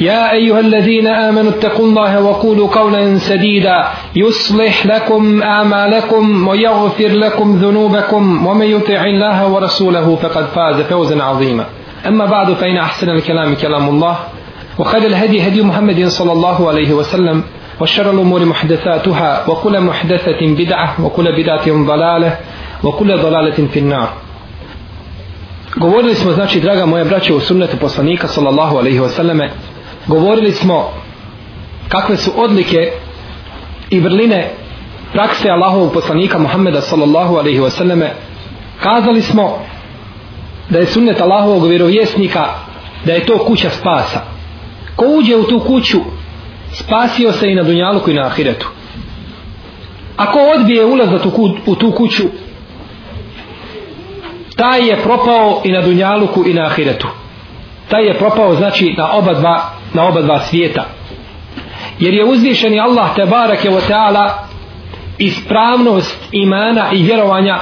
يا أيها الذين آمنوا اتقوا الله وقولوا قولا سديدا. يصلح لكم أعمالكم ويغفر لكم ذنوبكم. ومن يطع الله ورسوله فقد فاز فوزا عظيما. أما بعد فإن أحسن الكلام كلام الله وخير الهدي هدي محمد صلى الله عليه وسلم وشر الأمور محدثاتها وكل محدثة بدعة وكل بدعة ضلالة وكل ضلالة في النار. Govorili smo, znači, draga moja braća, u sunnetu poslanika, sallallahu alaihi wasallame, govorili smo kakve su odlike i vrline prakse Allahovog poslanika Muhammeda sallallahu alaihi wasallame, kazali smo da je sunnet Allahovog vjerovjesnika da je to kuća spasa. Ko uđe u tu kuću, spasio se i na dunjaluku i na ahiretu. Ako odbije ulazat u tu kuću, taj je propao i na dunjaluku i na ahiretu. Taj je propao znači na oba dva, na oba dva svijeta. Jer je uzvišeni Allah te barake wa ta'ala ispravnost imana i vjerovanja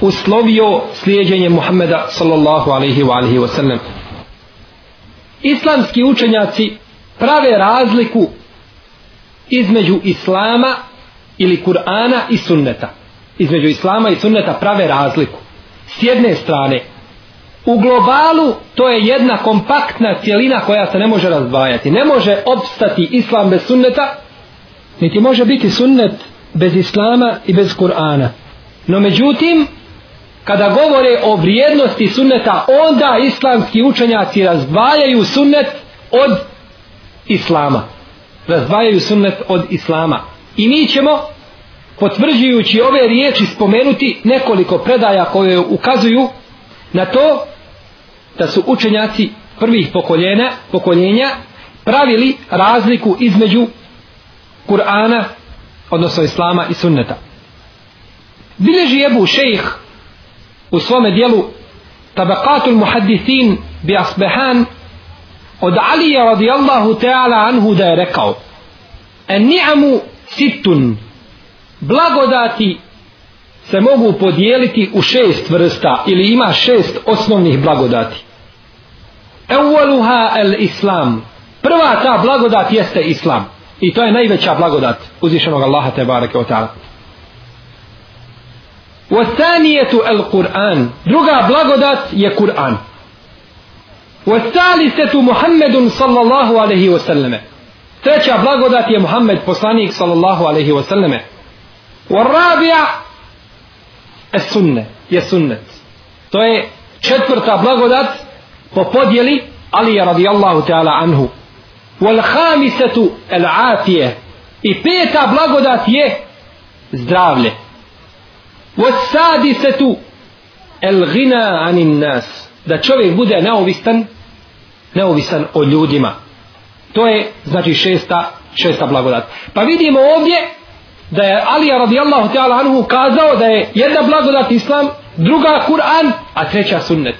uslovio slijedjenje Muhammeda sallallahu alaihi wa alaihi wa sallam. Islamski učenjaci prave razliku između Islama ili Kur'ana i sunneta. Između Islama i sunneta prave razliku. S jedne strane, u globalu to je jedna kompaktna cijelina koja se ne može razdvajati. Ne može opstati Islam bez sunneta, niti može biti sunnet bez Islama i bez Kur'ana. No međutim, kada govore o vrijednosti sunneta, onda islamski učenjaci razdvajaju sunnet od islama. Razdvajaju sunnet od islama. I mi ćemo, potvrđujući ove riječi, spomenuti nekoliko predaja koje ukazuju na to da su učenjaci prvih pokoljena, pokoljenja pravili razliku između Kur'ana, odnosno Islama i sunneta. Bileži Ebu Šejh u svome dijelu Tabakatul Muhaddithin bi Asbehan od Alija radijallahu ta'ala anhu da je rekao en ni'amu situn blagodati se mogu podijeliti u šest vrsta ili ima šest osnovnih blagodati. Evoluha el islam. Prva ta blagodat jeste islam. I to je najveća blagodat uzvišenog Allaha te barake o ta'ala. Vostanijetu el Kur'an. Druga blagodat je Kur'an. Vostalisetu Muhammedun sallallahu alaihi wasallame. Treća blagodat je Muhammed poslanik sallallahu alaihi wasallame. Vorabija esunne, je sunnet. To je četvrta blagodat po podjeli Ali je radijallahu ta'ala anhu. Wal hamisetu el atije. I peta blagodat je zdravlje. Wal sadisetu el gina anin nas. Da čovjek bude neovisan, neovisan o ljudima. To je znači šesta, šesta blagodat. Pa vidimo ovdje da je Alija radijallahu ta'ala anhu kazao da je jedna blagodat islam druga Kur'an a treća sunnet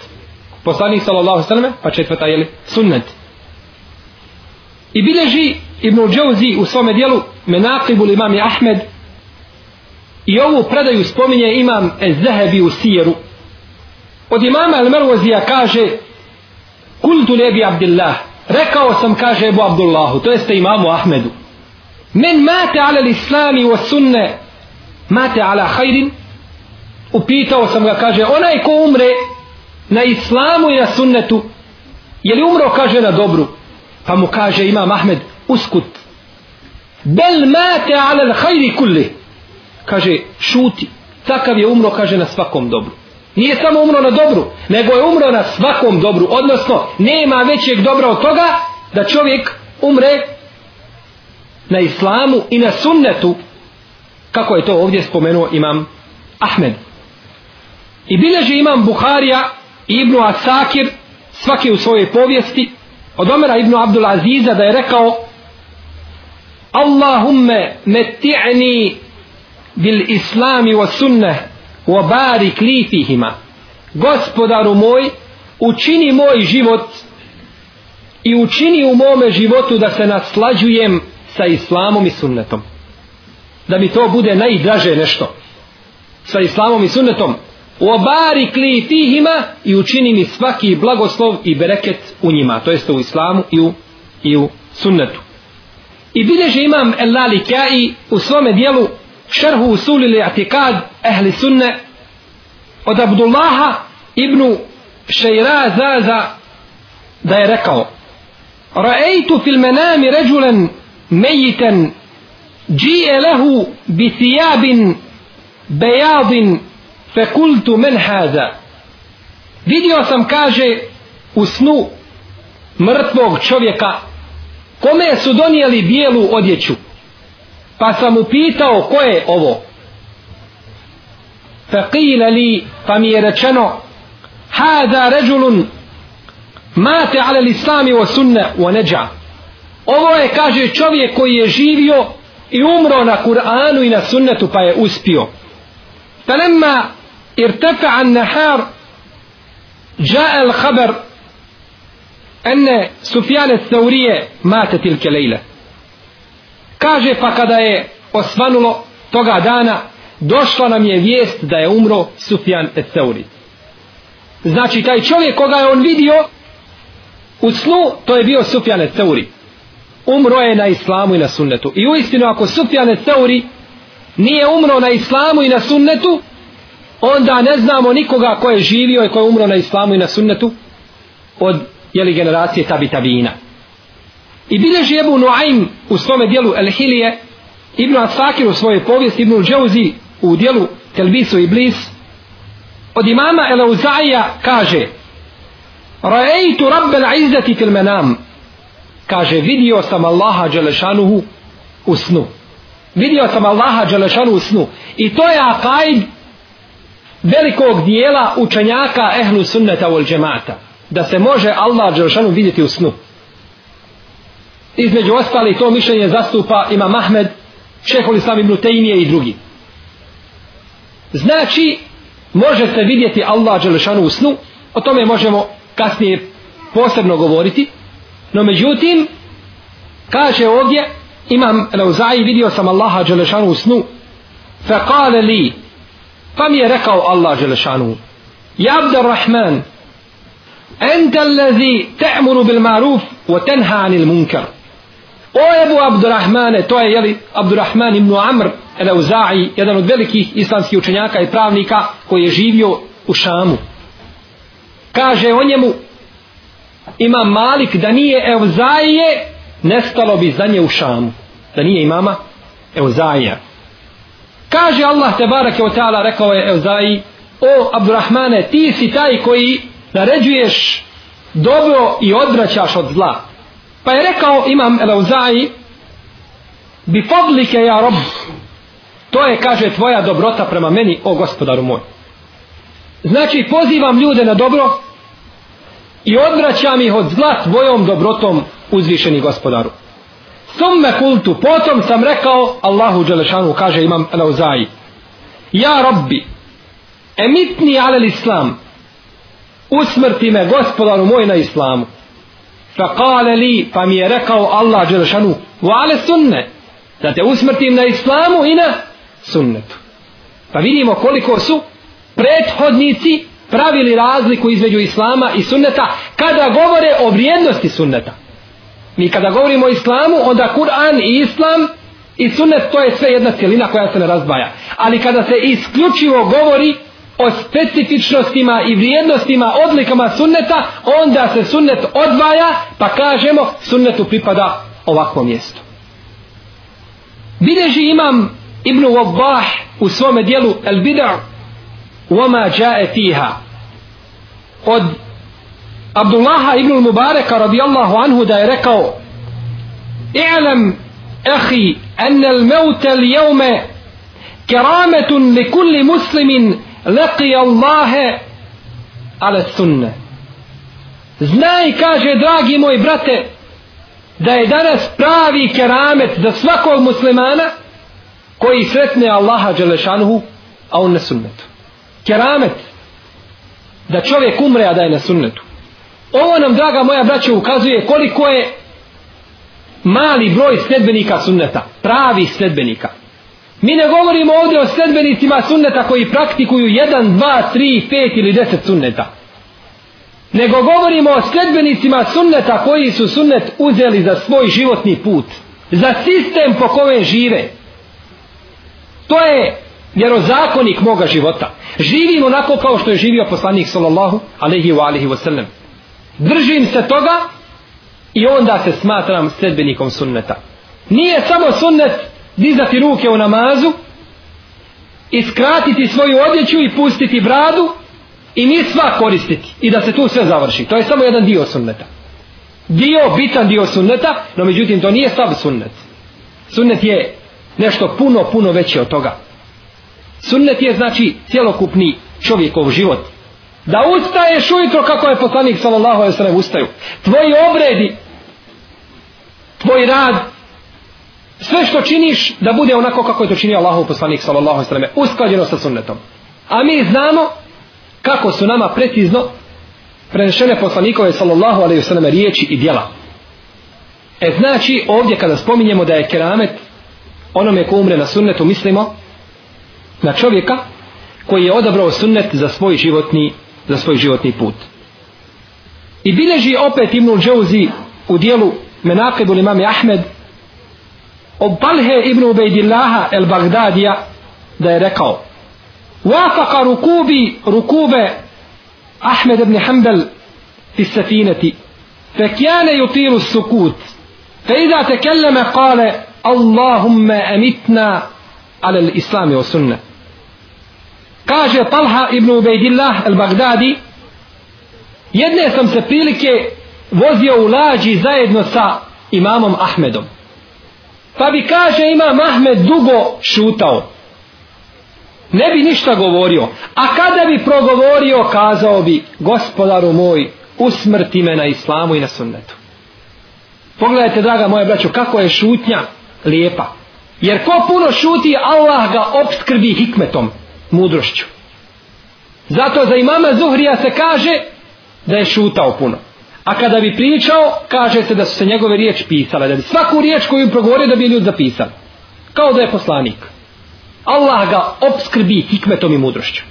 poslanik sallallahu sallam pa četvrta je sunnet i bileži Ibn Džavzi u svome dijelu Menaqibul imam Ahmed I ovu predaju spominje imam Ezehebi u Sijeru. Od imama El-Mervozija kaže Kultu lebi Abdillah. Rekao sam, kaže Ebu Abdullahu, to jeste imamu Ahmedu. Men mate ala l'islami wa sunne mate ala hajrin. Upitao sam ga, kaže, onaj ko umre na islamu i na sunnetu, je li umro, kaže, na dobru? Pa mu kaže imam Ahmed, uskut, bel mate ala l'hajri kulli kaže šuti takav je umro kaže na svakom dobru nije samo umro na dobru nego je umro na svakom dobru odnosno nema većeg dobra od toga da čovjek umre na islamu i na sunnetu kako je to ovdje spomenuo imam Ahmed. I bileži imam Buharija i Ibnu Asakir svaki u svojoj povijesti od Omera Ibnu Abdul Aziza da je rekao Allahumme meti'ni bil islami wa sunnah wa barik li fihima. Gospodaru moj učini moj život i učini u mome životu da se naslađujem sa islamom i sunnetom. Da mi to bude najdraže nešto. Sa islamom i sunnetom. Obari kli fihima i učini mi svaki blagoslov i bereket u njima to jest u islamu i u, i u sunnetu. I bileže imam El Lalikai u svome dijelu šerhu usuli li atikad ehli sunne od Abdullaha ibn Šeira Zaza da je rekao Ra'ejtu fil menami ređulen ميتا جيء له بثياب بياض فقلت من هذا فيديو vidio sam kaže u snu mrtvog čovjeka kome su donijeli bijelu odjeću. Pa sam upitao ko je ovo? Faqila li pa mi je rečeno hada ređulun mate ala l'islami wa sunne wa neđa. ovo je kaže čovjek koji je živio i umro na Kur'anu i na sunnetu pa je uspio فلما ارتفع النهار جاء الخبر أن سفيان الثورية مات تلك الليلة kaže pa kada je osvanulo toga dana došla nam je vijest da je umro Sufjan Etseuri znači taj čovjek koga je on vidio u snu to je bio Sufjan Etseuri umro je na islamu i na sunnetu. I uistinu ako Sufjane Etseuri nije umro na islamu i na sunnetu onda ne znamo nikoga ko je živio i ko je umro na islamu i na sunnetu od jeli generacije tabi tabina. I bileži Ebu Nuaym u svome dijelu El Hilije Ibn Asakir u svojoj povijesti Ibn Džauzi u dijelu Telbisu i Blis od imama Eleuzaija kaže Ra'eitu rabbel izzati fil menam kaže vidio sam Allaha Đelešanuhu u snu. Vidio sam Allaha Đelešanuhu u snu. I to je akajd velikog dijela učenjaka ehlu sunneta wal džemata da se može Allah Đelešanuhu vidjeti u snu. Između ostali to mišljenje zastupa ima Mahmed šehol Islam ibn Tejmije i drugi. Znači može se vidjeti Allah Đelešanu u snu. O tome možemo kasnije posebno govoriti. No međutim, kaže ovdje, imam Rauzaji, vidio sam Allaha Đelešanu u snu, fe kale li, pa mi je rekao Allah Đelešanu, Jabdar Rahman, ente allazi te'muru bil maruf, wa tenha anil munkar. O Ebu Abdurrahmane, to je jeli, Abdurrahman ibn Amr, Rauzaji, jedan od velikih islamskih učenjaka i pravnika koji je živio u Šamu. Kaže o njemu, imam Malik da nije Evzaije nestalo bi za nje u Šamu. Da nije imama Evzaija Kaže Allah te barake ta'ala, rekao je Evzaji o Abdurrahmane, ti si taj koji naređuješ dobro i odvraćaš od zla. Pa je rekao imam Evzaji bi fadlike ja rob to je kaže tvoja dobrota prema meni o gospodaru moj znači pozivam ljude na dobro i odvraćam ih od zla svojom dobrotom uzvišeni gospodaru. Summe kultu potom sam rekao Allahu Đelešanu kaže imam Elauzai ja robbi emitni alel islam usmrti me gospodaru moj na islamu. Fa kale li pa mi je rekao Allah Đelešanu wa ale sunne da te usmrtim na islamu i na sunnetu. Pa vidimo koliko su prethodnici pravili razliku između islama i sunneta kada govore o vrijednosti sunneta mi kada govorimo o islamu onda Kur'an i islam i sunnet to je sve jedna cijelina koja se ne razdvaja ali kada se isključivo govori o specifičnostima i vrijednostima odlikama sunneta, onda se sunnet odvaja, pa kažemo sunnetu pripada ovakvo mjesto. Bileži imam Ibn Wabbah u svome dijelu El Bid'a Jae fiha od Abdullaha ibn Mubareka radijallahu anhu da je rekao I'lam ahi an al-maut al-yawma kerametun li kulli muslimin laqi Allah ala sunna Znaj, kaže, dragi moj brate, da je danas pravi keramet za svakog muslimana koji sretne Allaha Đelešanuhu, a on na sunnetu. Keramet. Da čovjek umre, a da je na sunnetu. Ovo nam, draga moja braća, ukazuje koliko je mali broj sledbenika sunneta. Pravi sledbenika. Mi ne govorimo ovdje o sledbenicima sunneta koji praktikuju 1, 2, 3, 5 ili 10 sunneta. Nego govorimo o sledbenicima sunneta koji su sunnet uzeli za svoj životni put. Za sistem po kojem žive. To je vjerozakonik moga života. Živim onako kao što je živio poslanik sallallahu alaihi wa alihi wa sallam. Držim se toga i onda se smatram sledbenikom sunneta. Nije samo sunnet dizati ruke u namazu, iskratiti svoju odjeću i pustiti bradu i mi sva koristiti i da se tu sve završi. To je samo jedan dio sunneta. Dio, bitan dio sunneta, no međutim to nije sav sunnet. Sunnet je nešto puno, puno veće od toga. Sunnet je znači cjelokupni čovjekov život. Da ustaješ ujutro kako je poslanik sallallahu alaihi sallam ustaju. Tvoji obredi, tvoj rad, sve što činiš da bude onako kako je to činio Allahov poslanik sallallahu alejhi ve sellem, Usklađeno sa sunnetom. A mi znamo kako su nama precizno prenešene poslanikove sallallahu alejhi ve sellem riječi i djela. E znači ovdje kada spominjemo da je keramet onome ko umre na sunnetu mislimo na čovjeka koji je odabrao sunnet za svoj životni za svoj životni put. I bileži opet Ibnul Džauzi u dijelu Menakibul imam Ahmed od Balhe ibn Ubejdillaha el Bagdadija da je rekao Wafaka rukubi rukube Ahmed ibn Hanbal fi safinati فكان يطيل السكوت فإذا تكلم قال اللهم أمتنا على الإسلام والسنة kaže Talha ibn Ubejdillah al-Baghdadi jedne sam se prilike vozio u lađi zajedno sa imamom Ahmedom. Pa bi kaže imam Ahmed dugo šutao. Ne bi ništa govorio. A kada bi progovorio kazao bi gospodaru moj usmrti me na islamu i na sunnetu. Pogledajte draga moja braćo kako je šutnja lijepa. Jer ko puno šuti Allah ga obskrbi hikmetom mudrošću. Zato za imama Zuhrija se kaže da je šutao puno. A kada bi pričao, kaže se da su se njegove riječi pisale, da bi svaku riječ koju progovorio da bi ljud zapisali. Kao da je poslanik. Allah ga obskrbi hikmetom i mudrošću.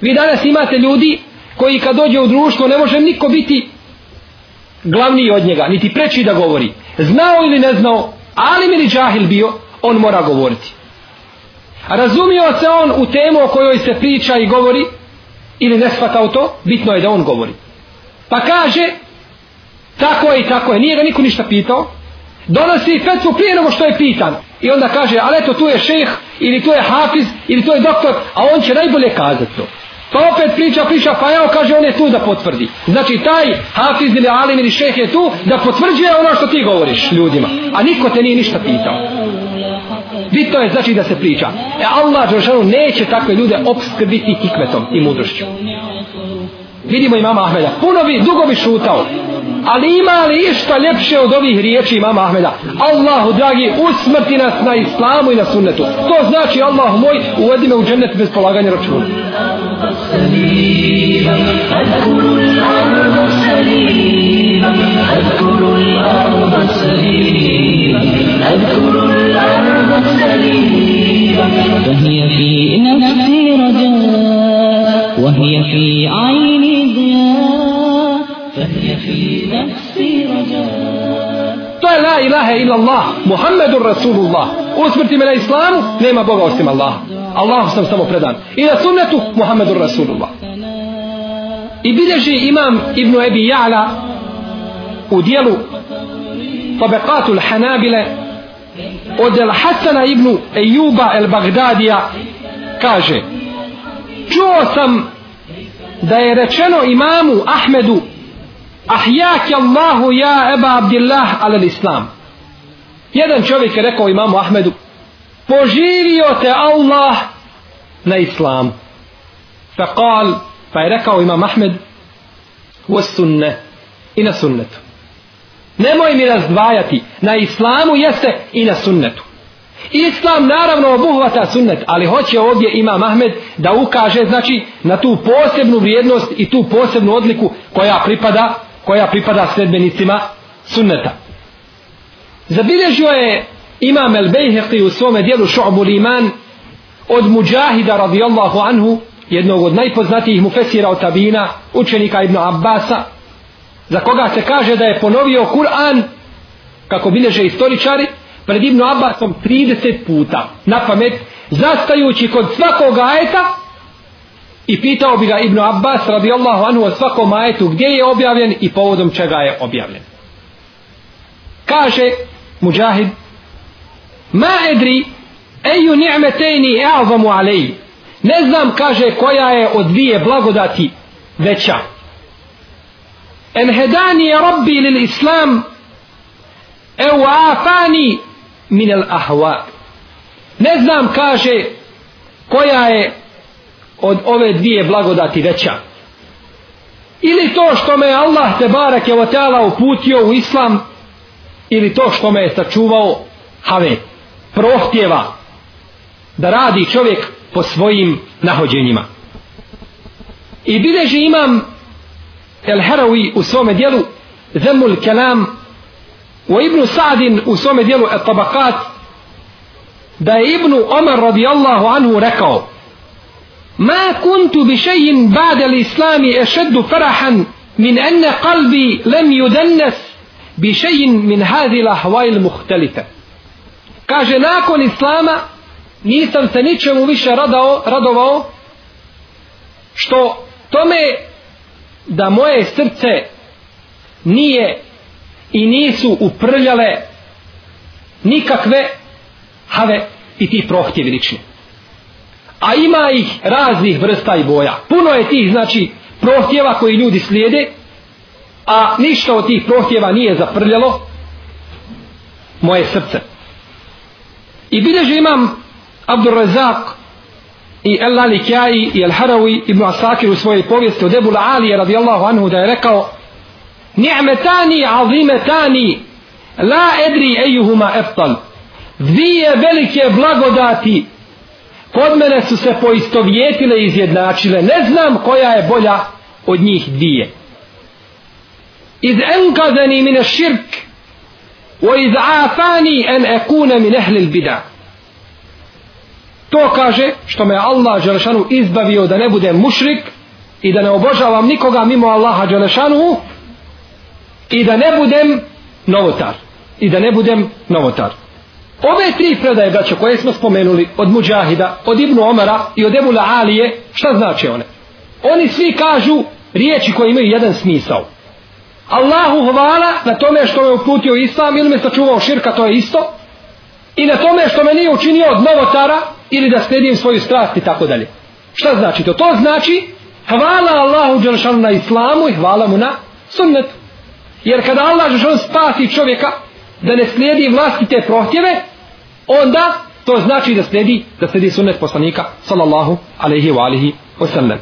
Vi danas imate ljudi koji kad dođe u društvo ne može niko biti glavniji od njega, niti preći da govori. Znao ili ne znao, ali mi li džahil bio, on mora govoriti. Razumio se on u temu o kojoj se priča i govori ili ne shvatao to, bitno je da on govori. Pa kaže, tako je i tako je, nije ga niko ništa pitao, donosi fetvu prije nego što je pitan. I onda kaže, ali eto tu je šeh, ili tu je hafiz, ili tu je doktor, a on će najbolje kazati to. Pa opet priča, priča, pa evo kaže, on je tu da potvrdi. Znači taj hafiz ili alim ili šeh je tu da potvrđuje ono što ti govoriš ljudima. A niko te nije ništa pitao. Bitno je znači da se priča. E Allah Đeršanu neće takve ljude obskrbiti hikmetom i mudrošću. Vidimo imama Ahmeda. Puno bi, dugo bi šutao. Ali ima li išta ljepše od ovih riječi imama Ahmeda? Allahu dragi, usmrti nas na islamu i na sunnetu. To znači Allah moj, uvedi me u džennet bez polaganja računa. أذكر الأرض سليما أذكر الأرض سليما فهي في نفسي رجاء وهي في عيني ضياء فهي في نفسي رجاء je la ilaha illa Allah, Muhammedur Rasulullah. Usmrti me na islamu, nema Boga osim Allah. Allahu sam samo predan. I na sunnetu, Muhammedur Rasulullah. I bilježi imam Ibn Ebi Ja'la u dijelu Tabekatul Hanabile od El Hasana ibn Ejuba El Bagdadija kaže čuo sam da je rečeno imamu Ahmedu ahjaki Allahu ja Eba Abdillah alel Islam. Jedan čovjek je rekao imamu Ahmedu poživio te Allah na Islamu. Fa kal pa je rekao imam Ahmed u sunne i na sunnetu nemoj mi razdvajati na Islamu jeste i na sunnetu Islam naravno obuhvata sunnet, ali hoće ovdje ima Mahmed da ukaže znači na tu posebnu vrijednost i tu posebnu odliku koja pripada koja pripada sledbenicima sunneta. Zabilježio je Imam El Bejheqi u svome dijelu Šu'bul Iman od Mujahida radijallahu anhu, jednog od najpoznatijih mufesira od tabina, učenika Ibn Abbasa, za koga se kaže da je ponovio Kur'an, kako bilježe istoričari, pred Ibn Abbasom 30 puta na pamet, zastajući kod svakog ajeta i pitao bi ga Ibn Abbas radijallahu anhu o svakom ajetu gdje je objavljen i povodom čega je objavljen. Kaže Mujahid Ma edri eju ni'metejni e'azamu alejih Ne znam, kaže, koja je od dvije blagodati veća. Enhedani je rabbi lil islam eu afani min al ahwa. Ne znam kaže koja je od ove dvije blagodati veća. Ili to što me Allah te barak je otala uputio u islam ili to što me je sačuvao have prohtjeva da radi čovjek po svojim nahođenjima i bileži imam El Harawi u svome dijelu Zemul Kelam u Ibnu Sa'din u svome dijelu Et Tabakat da je Ibnu Omar radijallahu anhu rekao ما كنت بشيء بعد الإسلام أشد فرحا من أن قلبي لم يدنس بشيء من هذه الأحوال المختلفة nakon Islama nisam se ničemu više radao, radovao što tome da moje srce nije i nisu uprljale nikakve have i ti prohtjevi lični. A ima ih raznih vrsta i boja. Puno je tih, znači, prohtjeva koji ljudi slijede, a ništa od tih prohtjeva nije zaprljalo moje srce. I bilježi imam Abdur Razak i El Lali Kjai i El Harawi ibn Asakir u svojoj povijesti od Ebu Alije radijallahu anhu da je rekao ni'metani azimetani la edri ejuhuma eftal. Dvije velike blagodati kod mene su se poistovjetile i izjednačile. Ne znam koja je bolja od njih dvije. Iz enkazani mine širk o iz afani en ekune min ehlil bidah to kaže što me Allah Đelešanu izbavio da ne budem mušrik i da ne obožavam nikoga mimo Allaha Đelešanu i da ne budem novotar. I da ne budem novotar. Ove tri predaje braćo koje smo spomenuli od Muđahida, od Ibnu Omara i od Ebula Alije šta znači one? Oni svi kažu riječi koje imaju jedan smisao. Allahu hvala na tome što me uputio Islam ili me sačuvao širka to je isto. I na tome što me nije učinio od novotara ili da sledim svoju strast i tako dalje šta znači to? to znači hvala Allahu Đelšanu na Islamu i hvala mu na sunnetu Jer kada Allah Đelšanu spasi čovjeka da ne slijedi vlastite prohtjeve, onda to znači da slijedi da slijedi sunnet poslanika sallallahu alaihi wa alihi wasallam.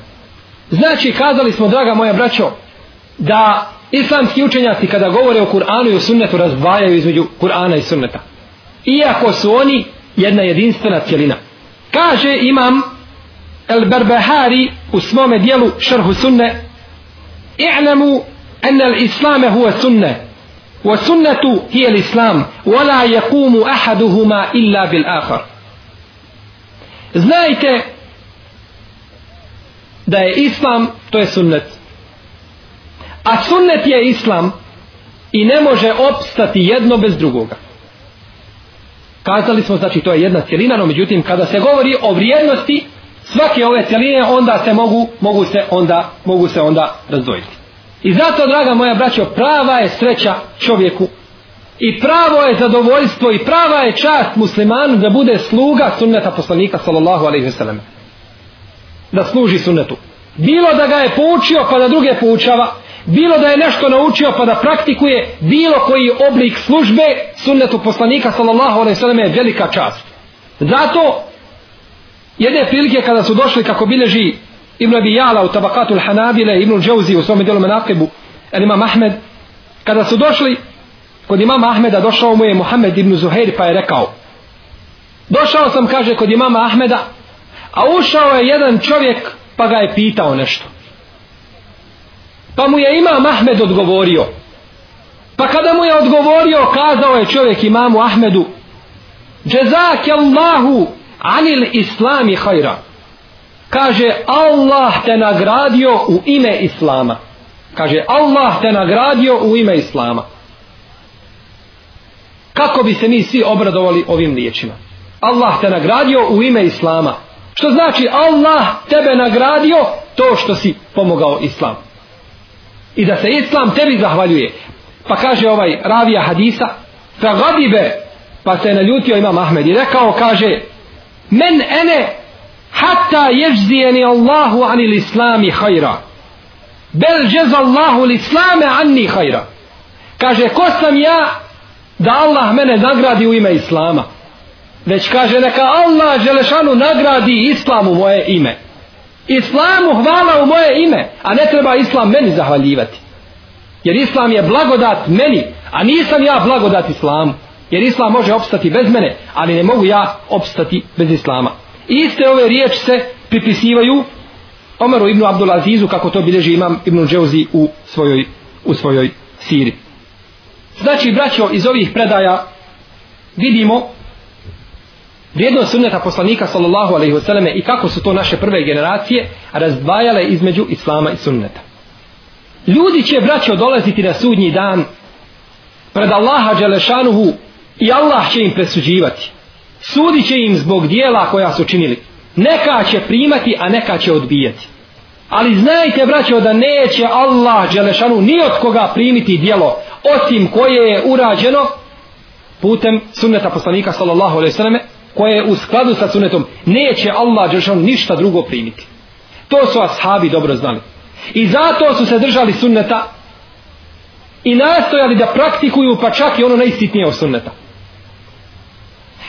Znači, kazali smo, draga moja braćo, da islamski učenjaci kada govore o Kur'anu i o sunnetu razdvajaju između Kur'ana i sunneta. Iako su oni jedna jedinstvena cijelina. Kaže imam El Berbehari u svome dijelu šarhu sunne i'lamu أن الإسلام هو سنة والسنة هي الإسلام ولا يقوم أحدهما إلا بالآخر znajte da je islam to je sunnet a sunnet je islam i ne može opstati jedno bez drugoga kazali smo znači to je jedna cijelina no međutim kada se govori o vrijednosti svake ove cijeline onda se mogu mogu se onda mogu se onda razdvojiti. I zato, draga moja braćo, prava je sreća čovjeku. I pravo je zadovoljstvo i prava je čast muslimanu da bude sluga sunneta poslanika sallallahu alaihi wasallam. Da služi sunnetu. Bilo da ga je poučio pa da druge poučava bilo da je nešto naučio pa da praktikuje bilo koji oblik službe sunnetu poslanika sallallahu alaihi wasallam je velika čast. Zato jedne prilike kada su došli kako bileži Ibn Abi Jala u tabakatul Hanabile Ibn Džauzi u svom dijelu menakibu El Imam Ahmed kada su došli kod imama Ahmeda došao mu je Muhammed ibn Zuhair pa je rekao došao sam kaže kod imama Ahmeda a ušao je jedan čovjek pa ga je pitao nešto pa mu je imam Ahmed odgovorio. Pa kada mu je odgovorio kazao je čovjek imamu Ahmedu Džezak Allahu anil islami hajra. Kaže Allah te nagradio u ime islama. Kaže Allah te nagradio u ime islama. Kako bi se mi svi obradovali ovim riječima? Allah te nagradio u ime islama. Što znači Allah tebe nagradio to što si pomogao Islamu i da se islam tebi zahvaljuje. Pa kaže ovaj ravija hadisa fa gadibe pa se je naljutio imam Ahmed. I rekao kaže men ene hatta ježzijeni Allahu anil islami hajra bel džez Allahu l'islame anni hajra kaže ko sam ja da Allah mene nagradi u ime Islama? Već kaže neka Allah Želešanu nagradi Islamu moje ime. Islamu hvala u moje ime a ne treba Islam meni zahvaljivati. Jer Islam je blagodat meni a nisam ja blagodat Islamu. Jer Islam može opstati bez mene ali ne mogu ja opstati bez Islama. Iste ove riječi se pripisivaju Omeru ibn Abdulazizu kako to bilježi imam ibn Džeuzi u svojoj, u svojoj siri. Znači, braćo, iz ovih predaja vidimo vrijednost sunneta poslanika sallallahu alaihi wasallam i kako su to naše prve generacije razdvajale između islama i sunneta. Ljudi će, braćo, dolaziti na sudnji dan pred Allaha Đelešanuhu i Allah će im presuđivati. Sudi će im zbog dijela koja su činili. Neka će primati, a neka će odbijati. Ali znajte, braćo, da neće Allah Đelešanu ni od koga primiti dijelo, osim koje je urađeno putem sunneta poslanika sallallahu alaihi sallam, koje je u skladu sa sunnetom, neće Allah Đelešanu ništa drugo primiti. To su ashabi dobro znali. I zato su se držali sunneta i nastojali da praktikuju pa čak i ono najsitnije od sunneta.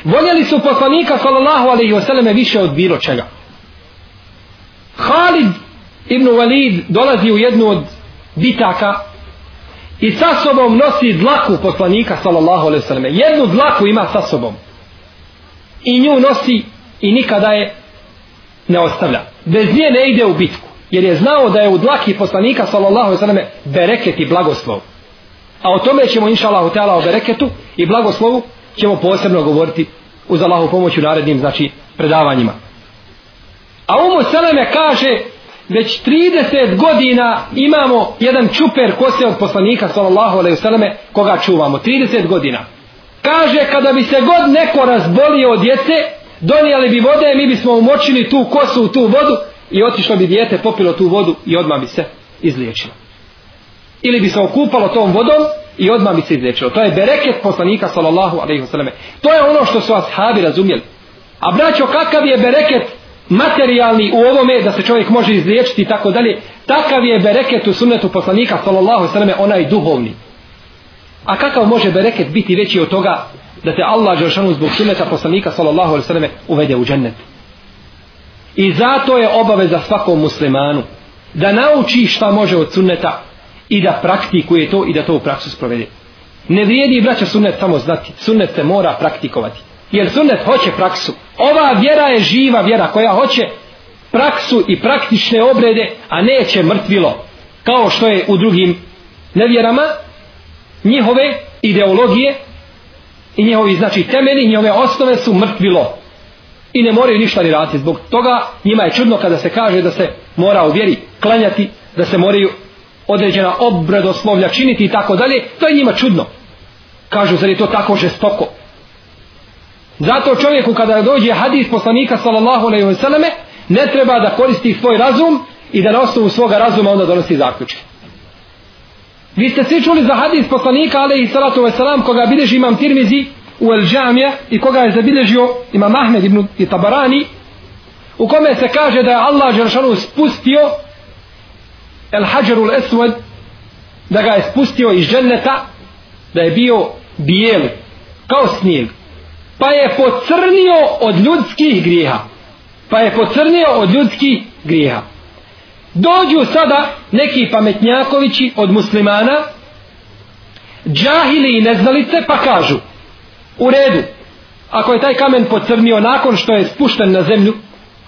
Voljeli su poslanika sallallahu alaihi wasallam više od bilo čega. Halid Ibn Walid dolazi u jednu od bitaka i sa sobom nosi dlaku poslanika sallallahu alaihi wasallam. jednu dlaku ima sa sobom i nju nosi i nikada je ne ostavlja. Bez nje ne ide u bitku. Jer je znao da je u dlaki poslanika sallallahu alejhi ve selleme bereket i blagoslov. A o tome ćemo inshallah Allahu teala o bereketu i blagoslovu ćemo posebno govoriti uz Allahu u narednim znači predavanjima. A umu Seleme kaže već 30 godina imamo jedan čuper kose od poslanika sallallahu alejhi ve selleme koga čuvamo. 30 godina kaže kada bi se god neko razbolio od djece donijeli bi vode mi bismo umočili tu kosu u tu vodu i otišlo bi dijete popilo tu vodu i odmah bi se izliječilo. Ili bi se okupalo tom vodom i odmah bi se izliječilo. To je bereket poslanika sallallahu alejhi ve selleme to je ono što su ashabi razumjeli. A braćo kakav je bereket materijalni u ovome da se čovjek može izliječiti i tako dalje? Takav je bereket u sunnetu poslanika sallallahu sallam onaj duhovni a kakav može bereket biti veći od toga da te Allah Đeršanu zbog sunneta poslanika sallallahu sallam uvede u džennet i zato je obaveza svakom muslimanu da nauči šta može od sunneta i da praktikuje to i da to u praksu sprovede ne vrijedi braća sunnet samo znati sunnet se mora praktikovati Jer sunnet hoće praksu. Ova vjera je živa vjera koja hoće praksu i praktične obrede, a neće mrtvilo. Kao što je u drugim nevjerama, njihove ideologije i njihovi znači temeli, njihove osnove su mrtvilo. I ne moraju ništa ni raditi. Zbog toga njima je čudno kada se kaže da se mora u vjeri klanjati, da se moraju određena obredoslovlja činiti i tako dalje. To je njima čudno. Kažu, zar je to tako žestoko? Zato čovjeku kada dođe hadis poslanika sallallahu alejhi ve selleme ne treba da koristi svoj razum i da na osnovu svoga razuma onda donosi zaključke. Vi ste svi čuli za hadis poslanika alaihi salatu wasalam koga bilježi imam Tirmizi u El Džamija i koga je zabilježio imam Ahmed ibn Tabarani u kome se kaže da je Allah Đeršanu spustio El Hajarul Eswed da ga je spustio iz dženneta da je bio bijel kao snijeg. Pa je pocrnio od ljudskih grijeha. Pa je pocrnio od ljudskih grijeha dođu sada neki pametnjakovići od muslimana džahili i neznalice pa kažu u redu ako je taj kamen pocrnio nakon što je spušten na zemlju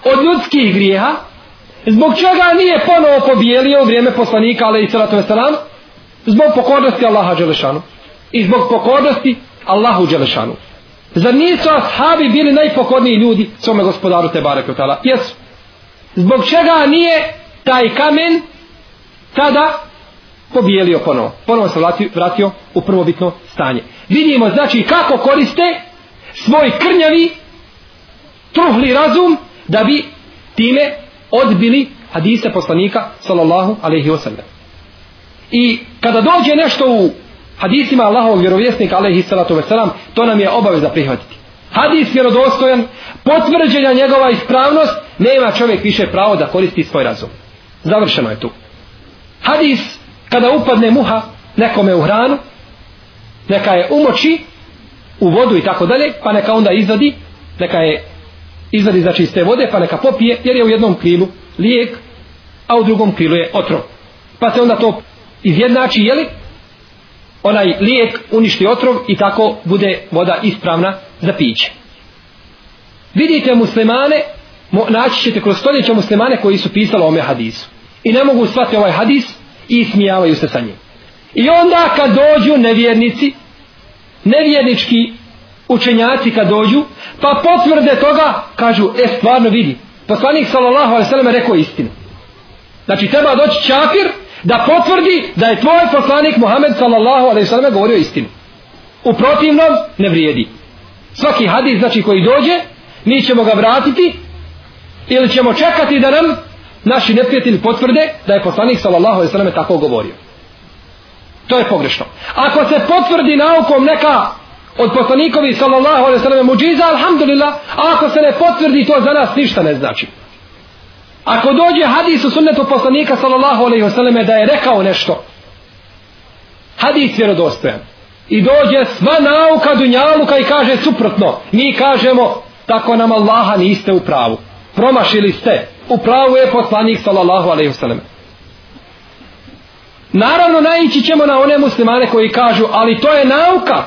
od ljudskih grijeha zbog čega nije ponovo pobijelio u vrijeme poslanika ali i salatu veselam, zbog pokornosti Allaha Đelešanu i zbog pokornosti Allahu Đelešanu. Zar nisu ashabi bili najpokorniji ljudi svome gospodaru Tebare Kotala jesu. Zbog čega nije taj kamen tada pobijelio ponovo. Ponovo se vratio, vratio u prvobitno stanje. Vidimo znači kako koriste svoj krnjavi truhli razum da bi time odbili hadise poslanika sallallahu alaihi wasallam. I kada dođe nešto u hadisima Allahovog vjerovjesnika alaihi salatu wasallam to nam je obaveza prihvatiti. Hadis vjerodostojan potvrđenja njegova ispravnost nema čovjek više pravo da koristi svoj razum završeno je tu. Hadis kada upadne muha nekome u hranu neka je umoči u vodu i tako dalje pa neka onda izvadi neka je izvadi za čiste vode pa neka popije jer je u jednom krilu lijek a u drugom krilu je otrov. Pa se onda to izjednači jeli onaj lijek uništi otrov i tako bude voda ispravna za piće. Vidite muslimane naći ćete kroz stoljeća muslimane koji su pisali o ome hadisu. I ne mogu shvatiti ovaj hadis i smijavaju se sa njim. I onda kad dođu nevjernici nevjernički učenjaci kad dođu pa potvrde toga kažu e stvarno vidi poslanik sallallahu alejhi ve rekao istinu. Znači treba doći čafir da potvrdi da je tvoj poslanik Muhammed sallallahu alejhi ve govorio istinu. U protivnom ne vrijedi. Svaki hadis znači koji dođe mi ćemo ga vratiti ili ćemo čekati da nam naši neprijatelji potvrde da je poslanik sallallahu alejhi ve sellem tako govorio. To je pogrešno. Ako se potvrdi naukom neka od poslanikovi sallallahu alejhi ve sellem muciza alhamdulillah a ako se ne potvrdi to za nas ništa ne znači. Ako dođe hadis u sunnetu poslanika sallallahu alejhi ve selleme da je rekao nešto hadis vjerodostojan. I dođe sva nauka dunjaluka i kaže suprotno. Mi kažemo tako nam Allaha niste u pravu promašili ste u pravu je poslanik sallallahu alejhi ve sellem Naravno, naići ćemo na one muslimane koji kažu, ali to je nauka.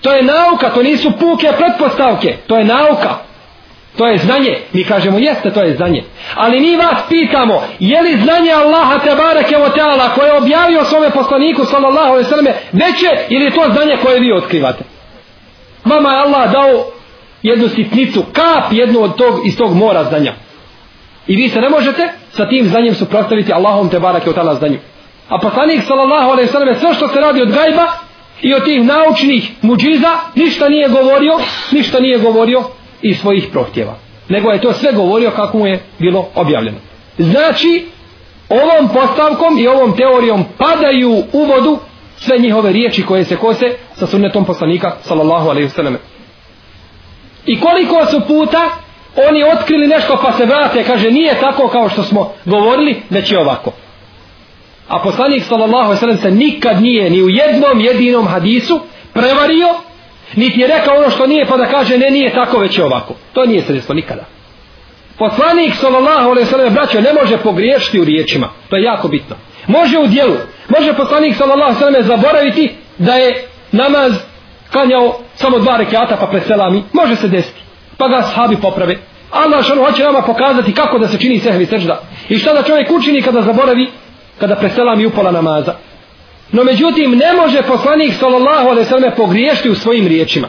To je nauka, to nisu puke pretpostavke, to je nauka. To je znanje. Mi kažemo jeste, to je znanje. Ali mi vas pitamo, je li znanje Allaha te bareke o teala koje je objavio svome poslaniku sallallahu alaihi selleme veće ili je to znanje koje vi otkrivate? Vama je Allah dao jednu sitnicu, kap jednu od tog, iz tog mora znanja. I vi se ne možete sa tim znanjem suprostaviti Allahom te bareke od tala znanju. A poslanik sallallahu alaihi sallam sve što se radi od gajba i od tih naučnih muđiza ništa nije govorio, ništa nije govorio iz svojih prohtjeva. Nego je to sve govorio kako mu je bilo objavljeno. Znači, ovom postavkom i ovom teorijom padaju u vodu sve njihove riječi koje se kose sa sunnetom poslanika sallallahu alaihi sallam. I koliko su puta oni otkrili nešto pa se vrate, kaže nije tako kao što smo govorili, već je ovako. A poslanik sallallahu alejhi ve sellem se nikad nije ni u jednom jedinom hadisu prevario, niti je rekao ono što nije pa da kaže ne nije tako već je ovako. To nije se desilo nikada. Poslanik sallallahu alejhi ve sellem braćo ne može pogriješiti u riječima. To je jako bitno. Može u djelu. Može poslanik sallallahu alejhi ve sellem zaboraviti da je namaz klanjao samo dva rekiata pa preselami. Može se desiti. Pa ga sahabi poprave. Allah što hoće nama pokazati kako da se čini sehvi sežda. I šta da čovjek učini kada zaboravi kada preselami i upala namaza. No međutim, ne može poslanik sallallahu alaihi sallam pogriješiti u svojim riječima.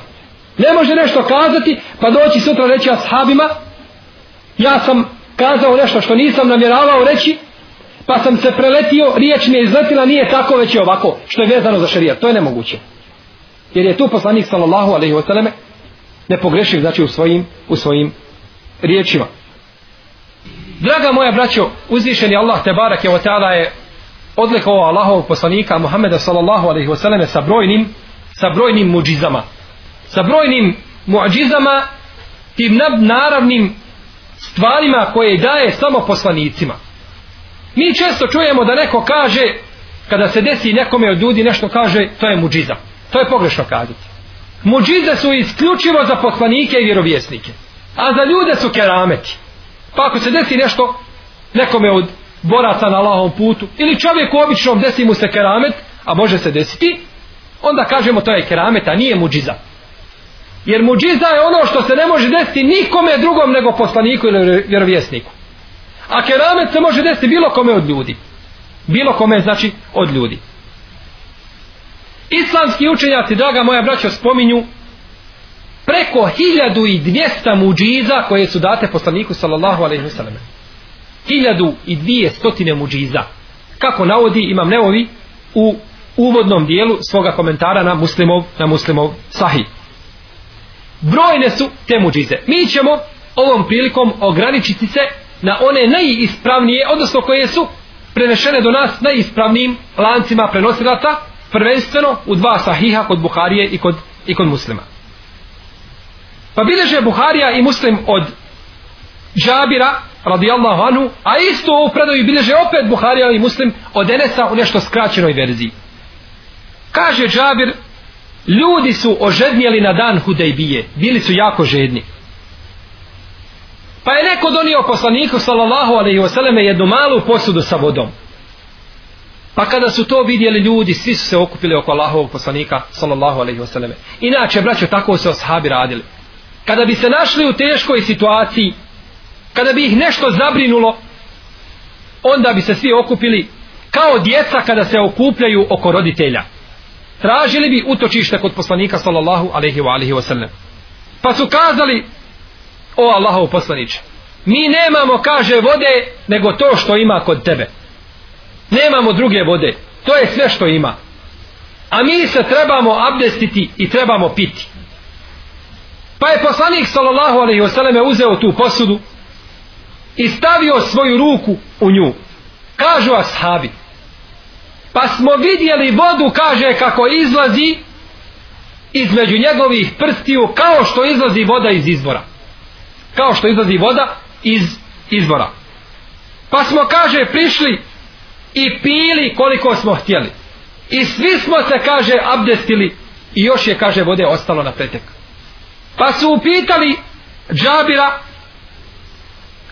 Ne može nešto kazati, pa doći sutra reći ashabima, ja sam kazao nešto što nisam namjeravao reći, pa sam se preletio, riječ mi je izletila, nije tako, već je ovako, što je vezano za šarijat. To je nemoguće. Jer je tu poslanik sallallahu alaihi wasallam ne pogrešiv, znači u svojim, u svojim riječima. Draga moja braćo, uzvišeni Allah te barake o ta'ala je odlikovao Allahovog poslanika Muhammeda sallallahu alaihi wasallam sa brojnim sa brojnim muđizama. Sa brojnim muđizama tim naravnim stvarima koje daje samo poslanicima. Mi često čujemo da neko kaže kada se desi nekome od ljudi nešto kaže to je muđiza to je pogrešno kazati. Muđize su isključivo za poslanike i vjerovjesnike a za ljude su kerameti. Pa ako se desi nešto nekome od boraca na lahom putu ili čovjeku običnom desi mu se keramet a može se desiti onda kažemo to je keramet a nije muđiza. Jer muđiza je ono što se ne može desiti nikome drugom nego poslaniku ili vjerovjesniku. A keramet se može desiti bilo kome od ljudi. Bilo kome znači od ljudi islamski učenjaci draga moja braća spominju preko 1200 muđiza koje su date poslaniku sallallahu alaihi wasallam. 1200 muđiza. Kako navodi imam neovi u uvodnom dijelu svoga komentara na muslimov, na muslimov sahih. Brojne su te muđize. Mi ćemo ovom prilikom ograničiti se na one najispravnije odnosno koje su prenešene do nas najispravnijim lancima prenosilaca prvenstveno u dva sahiha kod Buharije i kod, i kod muslima. Pa bileže Buharija i muslim od Džabira radijallahu anhu a isto u predovi bileže opet Buharija i muslim od Enesa u nešto skraćenoj verziji. Kaže Džabir ljudi su ožednjeli na dan Hudejbije bili su jako žedni. Pa je neko donio poslaniku sallallahu alaihi wasallam jednu malu posudu sa vodom pa kada su to vidjeli ljudi svi su se okupili oko Allahovog poslanika sallallahu alaihi wasallam inače braćo tako su ashabi radili. Kada bi se našli u teškoj situaciji kada bi ih nešto zabrinulo onda bi se svi okupili kao djeca kada se okupljaju oko roditelja. Tražili bi utočište kod poslanika sallallahu alaihi wa alihi wasallam. Pa su kazali o Allahov poslaniče mi nemamo kaže vode nego to što ima kod tebe nemamo druge vode. To je sve što ima. A mi se trebamo abdestiti i trebamo piti. Pa je poslanik sallallahu alaihi wasallam uzeo tu posudu i stavio svoju ruku u nju. Kažu ashabi pa smo vidjeli vodu kaže kako izlazi između njegovih prstiju kao što izlazi voda iz izvora. Kao što izlazi voda iz izvora. Pa smo kaže prišli i pili koliko smo htjeli. I svi smo se kaže abdestili i još je kaže vode ostalo na pretek. Pa su upitali džabira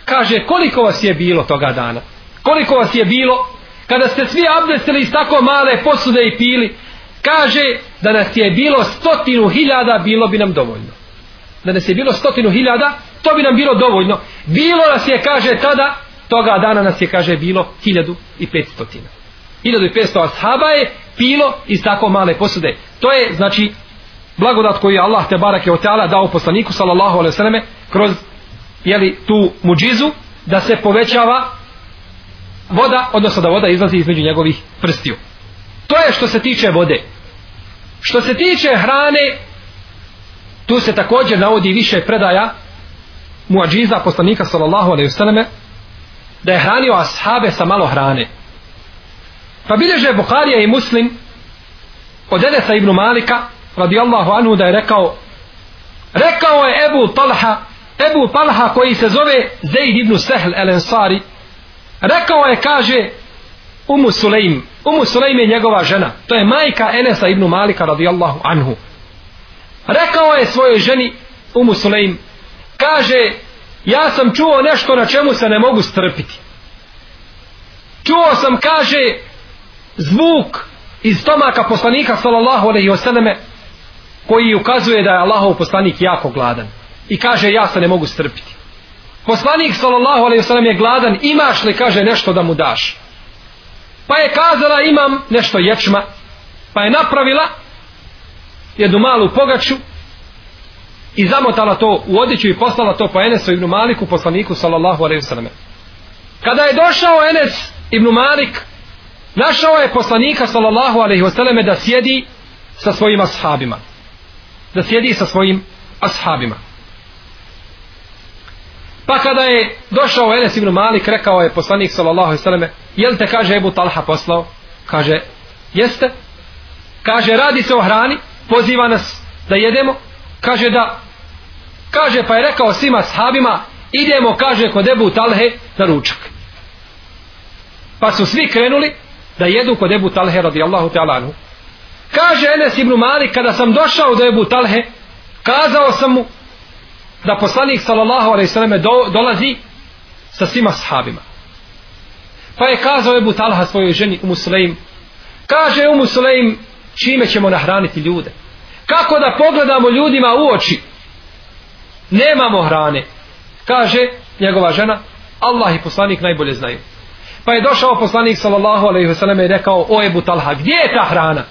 kaže koliko vas je bilo toga dana? Koliko vas je bilo kada ste svi abdestili iz tako male posude i pili? Kaže da nas je bilo stotinu hiljada bilo bi nam dovoljno. Da nas je bilo stotinu hiljada to bi nam bilo dovoljno. Bilo nas je kaže tada toga dana nas je kaže bilo hiljadu i petstotina hiljadu i petsto ashaba je pilo iz tako male posude to je znači blagodat koju je Allah te barake o teala dao poslaniku sallallahu alaihi sallame, kroz jeli, tu muđizu da se povećava voda, odnosno da voda izlazi između njegovih prstiju. To je što se tiče vode. Što se tiče hrane, tu se također navodi više predaja muadžiza poslanika sallallahu alejhi ve selleme da je hranio ashabe sa malo hrane. Pa bilježe Bukharija i Muslim od Enesa ibn Malika radijallahu anhu da je rekao rekao je Ebu Talha Ebu Talha koji se zove Zaid ibn Sehl el Ensari rekao je kaže Umu Sulejm Umu Sulejm je njegova žena to je majka Enesa ibn Malika radijallahu anhu rekao je svojoj ženi Umu Sulejm kaže ja sam čuo nešto na čemu se ne mogu strpiti. Čuo sam kaže zvuk iz stomaka poslanika sallallahu alaihi selleme koji ukazuje da je Allahov poslanik jako gladan. I kaže ja se ne mogu strpiti. Poslanik sallallahu alaihi wasallam je gladan imaš li kaže nešto da mu daš? Pa je kazala imam nešto ječma. Pa je napravila jednu malu pogaču i zamotala to u odjeću i poslala to po Enesu ibn Maliku poslaniku sallallahu alaihi wasallam kada je došao Enes ibn Malik našao je poslanika sallallahu alaihi wasallam da sjedi sa svojim ashabima da sjedi sa svojim ashabima Pa kada je došao Enes ibn Malik, rekao je poslanik sallallahu alejhi ve selleme, jel te kaže Ebu Talha poslao? Kaže, jeste? Kaže, radi se o hrani, poziva nas da jedemo. Kaže da, kaže pa je rekao svima sahabima, idemo, kaže, kod Ebu Talhe na ručak. Pa su svi krenuli da jedu kod Ebu Talhe radijallahu ta'ala anhu. Kaže Enes ibn Malik, kada sam došao do Ebu Talhe, kazao sam mu da poslanik sallallahu alaihi sallam do, dolazi sa svima sahabima. Pa je kazao Ebu Talha svojoj ženi Umu Musulejim, kaže Umu Musulejim, čime ćemo nahraniti ljude? Kako da pogledamo ljudima u oči? Nemamo hrane. Kaže njegova žena, Allah i poslanik najbolje znaju. Pa je došao poslanik sallallahu alejhi ve selleme i rekao: "O Ebu Talha, gdje je ta hrana?"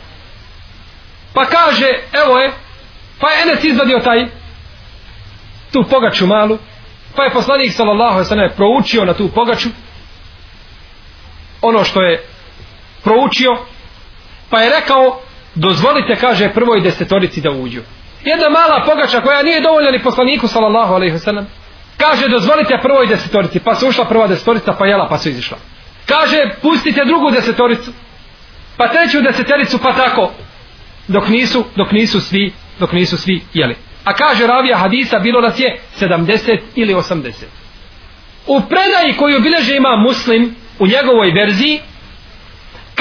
Pa kaže: "Evo je." Pa je Enes izvadio taj tu pogaču malu. Pa je poslanik sallallahu alejhi ve selleme proučio na tu pogaču ono što je proučio. Pa je rekao: "Dozvolite," kaže, "prvoj desetorici da uđu." Jedna mala pogača koja nije dovoljna ni poslaniku sallallahu alejhi ve sellem. Kaže dozvolite prvoj desetorici, pa su ušla prva desetorica, pa jela, pa su izišla kaže pustite drugu desetoricu pa treću desetoricu pa tako dok nisu dok nisu svi dok nisu svi jeli a kaže ravija hadisa bilo nas je 70 ili 80 u predaji koju bileže ima muslim u njegovoj verziji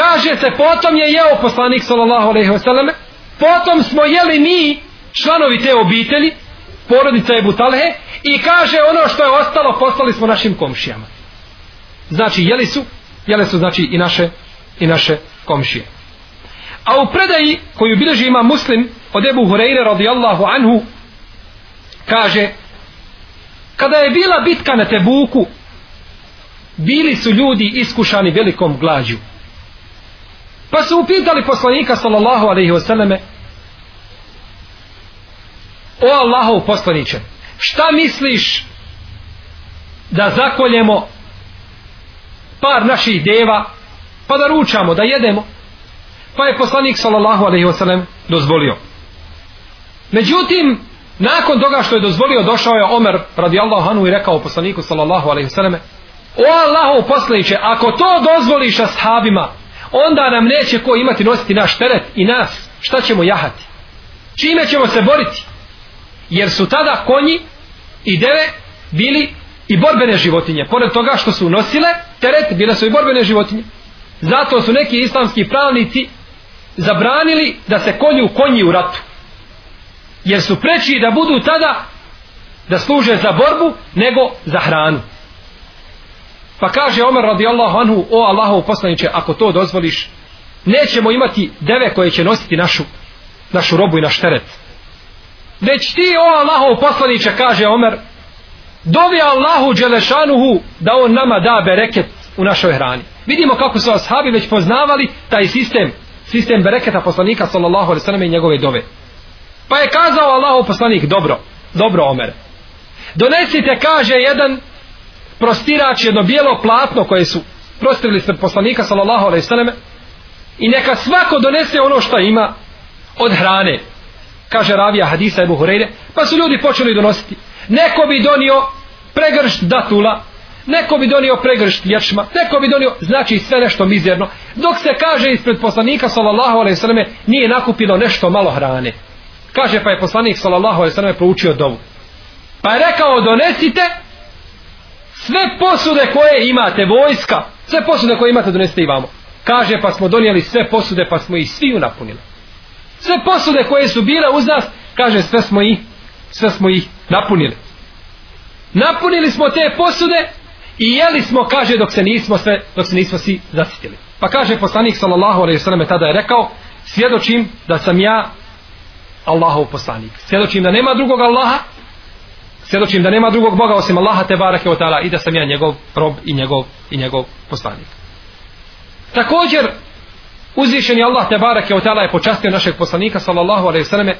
kaže se potom je jeo poslanik sallallahu alejhi ve selleme potom smo jeli mi članovi te obitelji porodica Ebu Talhe i kaže ono što je ostalo poslali smo našim komšijama. Znači jeli su jele su znači i naše i naše komšije. A u predaji koju bilježi ima muslim od Ebu Hureyre radijallahu anhu kaže kada je bila bitka na Tebuku bili su ljudi iskušani velikom glađu pa su upitali poslanika sallallahu alaihi wasallame o Allahov poslaniće šta misliš da zakoljemo par naših deva pa da ručamo, da jedemo? Pa je poslanik sallallahu alaihi wasallam dozvolio. Međutim nakon toga što je dozvolio došao je Omer radijallahu anhu i rekao poslaniku sallallahu alaihi wasallam o Allahov poslaniće ako to dozvoliš ashabima onda nam neće ko imati nositi naš teret i nas šta ćemo jahati čime ćemo se boriti jer su tada konji i deve bili i borbene životinje. Pored toga što su nosile teret, bile su i borbene životinje. Zato su neki islamski pravnici zabranili da se kolju konji u ratu. Jer su preči da budu tada da služe za borbu nego za hranu. Pa kaže Omer radijallahu anhu, o Allahov poslaniće, ako to dozvoliš, nećemo imati deve koje će nositi našu, našu robu i naš teret. Već ti, o Allahov poslaniće, kaže Omer, dovi Allahu Đelešanuhu da on nama da bereket u našoj hrani. Vidimo kako su ashabi već poznavali taj sistem, sistem bereketa poslanika sallallahu alaihi sallam i njegove dove. Pa je kazao Allahov poslanik, dobro, dobro Omer. Donesite, kaže jedan prostirač, jedno bijelo platno koje su prostirili ispred poslanika sallallahu alejhi ve selleme i neka svako donese ono što ima od hrane. Kaže ravija hadisa Ebu Hureyre, pa su ljudi počeli donositi. Neko bi donio pregršt datula neko bi donio pregršt ječma neko bi donio, znači sve nešto mizerno dok se kaže ispred poslanika sallallahu alejhi ve selleme nije nakupilo nešto malo hrane. Kaže pa je poslanik sallallahu alejhi ve selleme proučio dovu. Pa je rekao donesite sve posude koje imate vojska sve posude koje imate donesite i vamo kaže pa smo donijeli sve posude pa smo ih svi napunili sve posude koje su bile uz nas kaže sve smo ih sve smo ih napunili. Napunili smo te posude i jeli smo, kaže, dok se nismo sve, dok se nismo svi zasitili. Pa kaže poslanik sallallahu alejhi ve selleme tada je rekao: "Svjedočim da sam ja Allahov poslanik. Svjedočim da nema drugog Allaha. Svjedočim da nema drugog Boga osim Allaha te barake o taala i da sam ja njegov rob i njegov i njegov poslanik." Također uzvišeni Allah te barake o taala je počastio našeg poslanika sallallahu alaihi sallame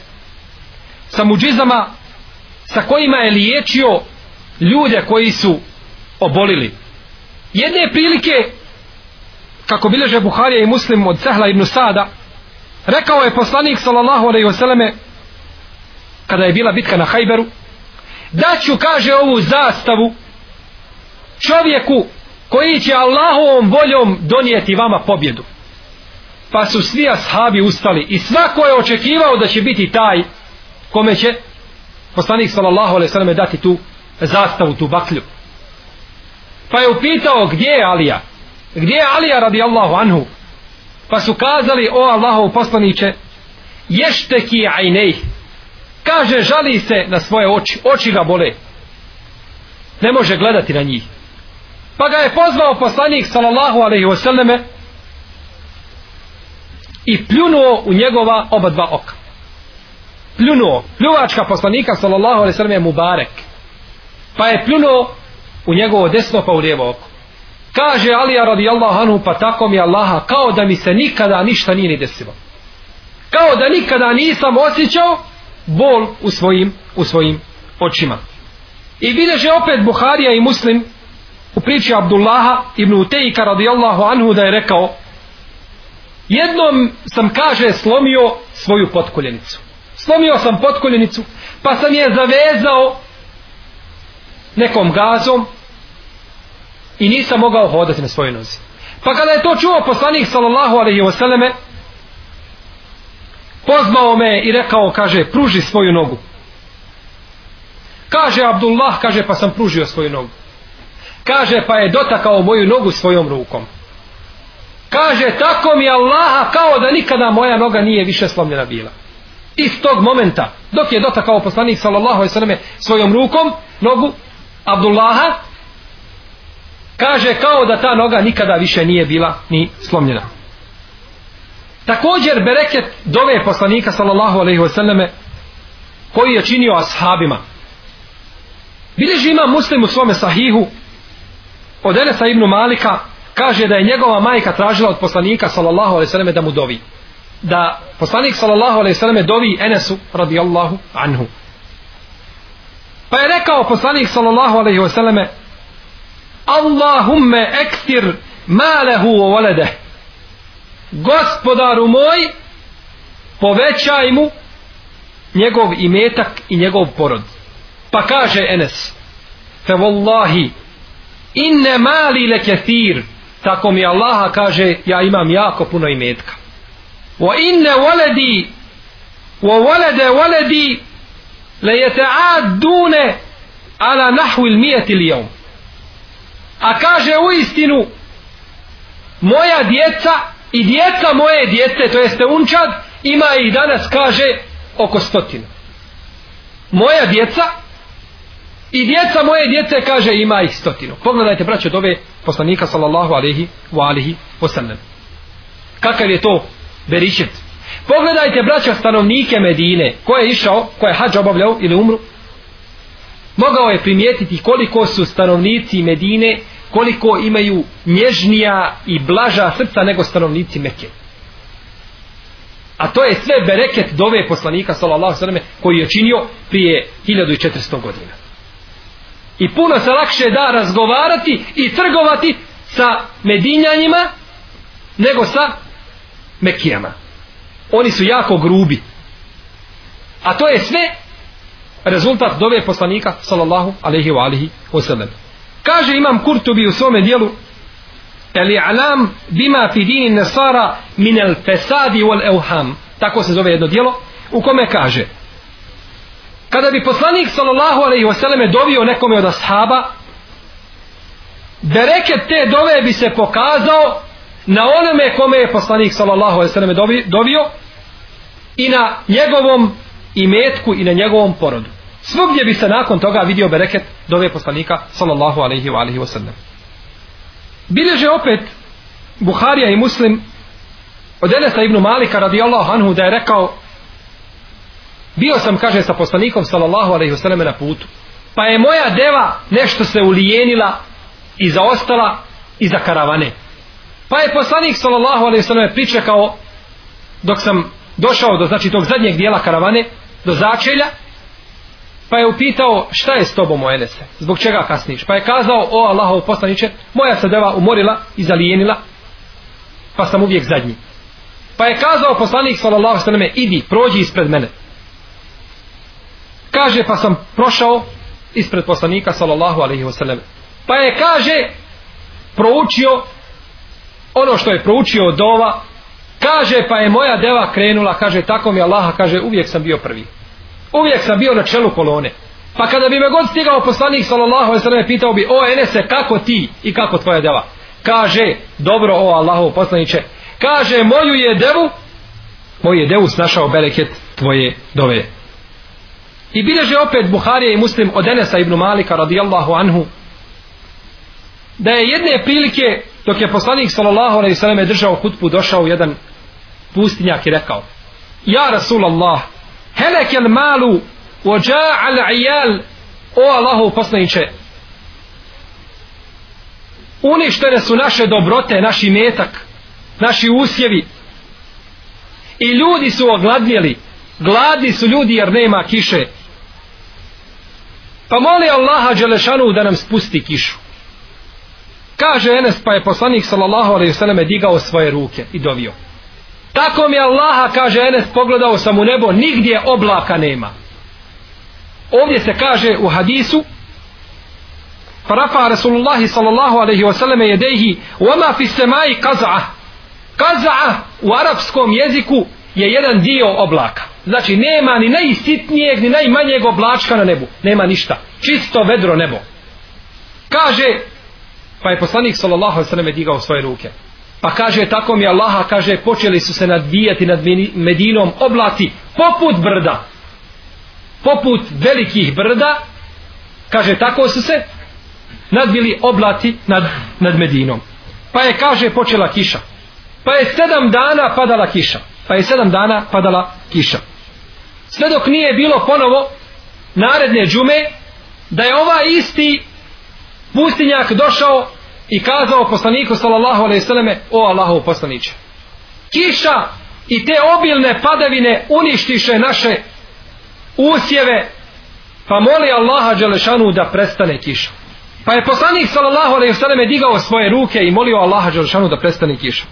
sa muđizama sa kojima je liječio ljude koji su obolili. Jedne prilike, kako bileže Buharija i Muslim od Sehla ibn Sada, rekao je poslanik sallallahu alaihi wasallame, kada je bila bitka na Hajberu, da ću, kaže ovu zastavu, čovjeku koji će Allahovom voljom donijeti vama pobjedu. pa su svi ashabi ustali i svako je očekivao da će biti taj kome će poslanik sallallahu alaihi sallam dati tu zastavu, tu baklju. Pa je upitao gdje je Alija? Gdje je Alija radijallahu anhu? Pa su kazali o Allahov poslaniće ješteki ajnej kaže žali se na svoje oči oči ga bole. Ne može gledati na njih. Pa ga je pozvao poslanik sallallahu alaihi wasallame i pljunuo u njegova oba dva oka. Pljunuo. Pljuvačka poslanika sallallahu alaihi wasallam je Mubarek. Pa je pljunuo u njegovo desno pa u lijevo oko. Kaže Alija radijallahu anhu pa tako mi Allaha kao da mi se nikada ništa nije ni desilo. Kao da nikada nisam osjećao bol u svojim u svojim očima. I bideže opet Buharija i Muslim u priči Abdullaha ibn Utejka radijallahu anhu da je rekao jednom sam kaže slomio svoju potkoljenicu. Slomio sam potkoljenicu pa sam je zavezao nekom gazom i nisam mogao hodati na svojoj nozi. Pa kada je to čuo poslanik sallallahu alaihi wasallame pozvao me i rekao kaže pruži svoju nogu. Kaže Abdullah kaže pa sam pružio svoju nogu. Kaže pa je dotakao moju nogu svojom rukom. Kaže tako mi Allaha kao da nikada moja noga nije više slomljena bila. Iz tog momenta dok je dotakao poslanik sallallahu alejhi ve selleme svojom rukom nogu Abdullaha kaže kao da ta noga nikada više nije bila ni slomljena također bereket dove poslanika sallallahu alejhi ve selleme koji je činio ashabima. Bileži ima muslim u svome sahihu od Enesa ibn Malika kaže da je njegova majka tražila od poslanika sallallahu alejhi ve selleme da mu dovi. Da poslanik sallallahu alejhi ve selleme dovi Enesu radijallahu anhu. Pa je rekao poslanik sallallahu alejhi ve selleme Allahumma ektir malehu wa walade gospodaru moj povećaj mu njegov imetak i njegov porod. Pa kaže Enes fe wallahi inne mali le kethir tako mi Allaha kaže ja imam jako puno imetka. Wa inne waladi wa walede waladi le yeta'adune ala nahu il mijeti li a kaže u istinu moja djeca i djeca moje djece to jeste unčad ima ih danas kaže oko stotinu. Moja djeca i djeca moje djece kaže ima ih stotinu. Pogledajte braćo dove poslanika sallallahu alaihi wa alihi wasallam. Kakav je to beričet? Pogledajte braćo stanovnike Medine. Ko je išao, ko je hađa obavljao ili umru? Mogao je primijetiti koliko su stanovnici Medine koliko imaju nježnija i blaža srca nego stanovnici Mekke. A to je sve bereket dove poslanika sallallahu sallam koji je činio prije 1400 godina. I puno se lakše da razgovarati i trgovati sa medinjanjima nego sa mekijama oni su jako grubi. A to je sve rezultat dove poslanika sallallahu alaihi wa alihi wasallam kaže imam Kurtubi u svome dijelu El-alam bima fi dini nasara min al fesadi wal evham tako se zove jedno dijelo u kome kaže kada bi poslanik sallallahu alaihi wasallam dovio nekome od ashaba bereket te dove bi se pokazao na onome kome je poslanik sallallahu alaihi wasallam dovio i na njegovom imetku i na njegovom porodu svugdje bi se nakon toga vidio bereket dove poslanika sallallahu alaihi wa alaihi wa sallam. bilježe opet Buharija i Muslim od Enesa ibn Malika radijallahu anhu da je rekao bio sam kaže sa poslanikom sallallahu alaihi wasallam na putu pa je moja deva nešto se ulijenila i zaostala iza karavane pa je poslanik sallallahu alaihi wasallam pričekao dok sam došao do znači tog zadnjeg dijela karavane do začelja pa je upitao šta je s tobom o Enese? Zbog čega kasniš? Pa je kazao o Allahov poslaniće moja se deva umorila i zalijenila pa sam uvijek zadnji. Pa je kazao poslanik sallallahu sallam idi prođi ispred mene. Kaže pa sam prošao ispred poslanika sallallahu alaihi wasallam pa je kaže proučio ono što je proučio od dova kaže pa je moja deva krenula kaže tako mi Allaha kaže uvijek sam bio prvi uvijek sam bio na čelu kolone. Pa kada bi me god stigao poslanik sallallahu alejhi ve pitao bi o Enese kako ti i kako tvoja deva kaže dobro o Allahov poslanice kaže moju je devu moju je devu snašao bereket tvoje dove. I bileže opet Buharija i Muslim od Enesa ibn Malika radijallahu anhu da je jedne prilike dok je poslanik sallallahu alejhi ve sellem držao hutbu došao jedan pustinjak i rekao ja rasulallah helekel malu ođa al ijal o Allahov poslaniče uništene su naše dobrote naši metak naši usjevi. I ljudi su ogladnjeli gladni su ljudi jer nema kiše. Pa moli Allaha Đelešanu da nam spusti kišu. Kaže Enes pa je poslanik sallallahu alaihi sallam digao svoje ruke i dovio tako mi Allaha kaže Enes pogledao sam u nebo nigdje oblaka nema. Ovdje se kaže u hadisu farafa Rasulullahi sallallahu alaihi wasallam jedehi wama fi semai kaza'a kaza'a u arapskom jeziku je jedan dio oblaka. Znači nema ni najsitnijeg ni najmanjeg oblačka na nebu. Nema ništa. Čisto vedro nebo. Kaže pa je poslanik sallallahu alaihi wasallam digao svoje ruke pa kaže tako mi Allaha kaže počeli su se nadvijati nad Medinom oblati poput brda. Poput velikih brda. Kaže tako su se nadvili oblati nad, nad Medinom. Pa je kaže počela kiša. Pa je sedam dana padala kiša. Pa je sedam dana padala kiša. Sve dok nije bilo ponovo naredne džume da je ovaj isti pustinjak došao i kazao poslaniku sallallahu alejhi ve selleme o Allahov poslanice kiša i te obilne padavine uništiše naše usjeve pa moli Allaha dželešanu da prestane kiša. Pa je poslanik sallallahu alejhi ve selleme digao svoje ruke i molio Allaha dželešanu da prestane kiša.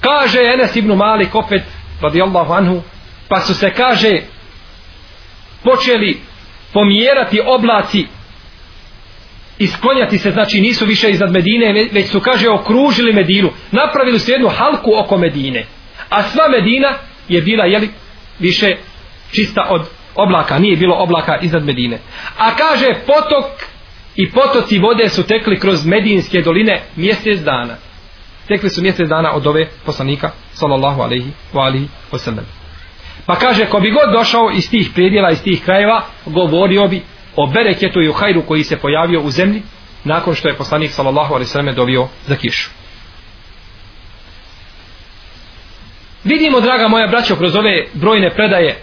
Kaže Enes ibn Malik opet radijallahu anhu pa su se kaže počeli pomjerati oblaci isklonjati se, znači nisu više iznad Medine, već su, kaže, okružili Medinu. Napravili su jednu halku oko Medine. A sva Medina je bila, jeli, više čista od oblaka, nije bilo oblaka iznad Medine. A kaže, potok i potoci vode su tekli kroz Medinske doline mjesec dana. Tekli su mjesec dana od ove poslanika, sallallahu alaihi wa alihi wa sallam. Pa kaže, ko bi god došao iz tih predjela, iz tih krajeva, govorio bi o bereketu i o hajru koji se pojavio u zemlji nakon što je poslanik sallallahu alejhi ve selleme dovio za kišu. Vidimo, draga moja braćo, kroz ove brojne predaje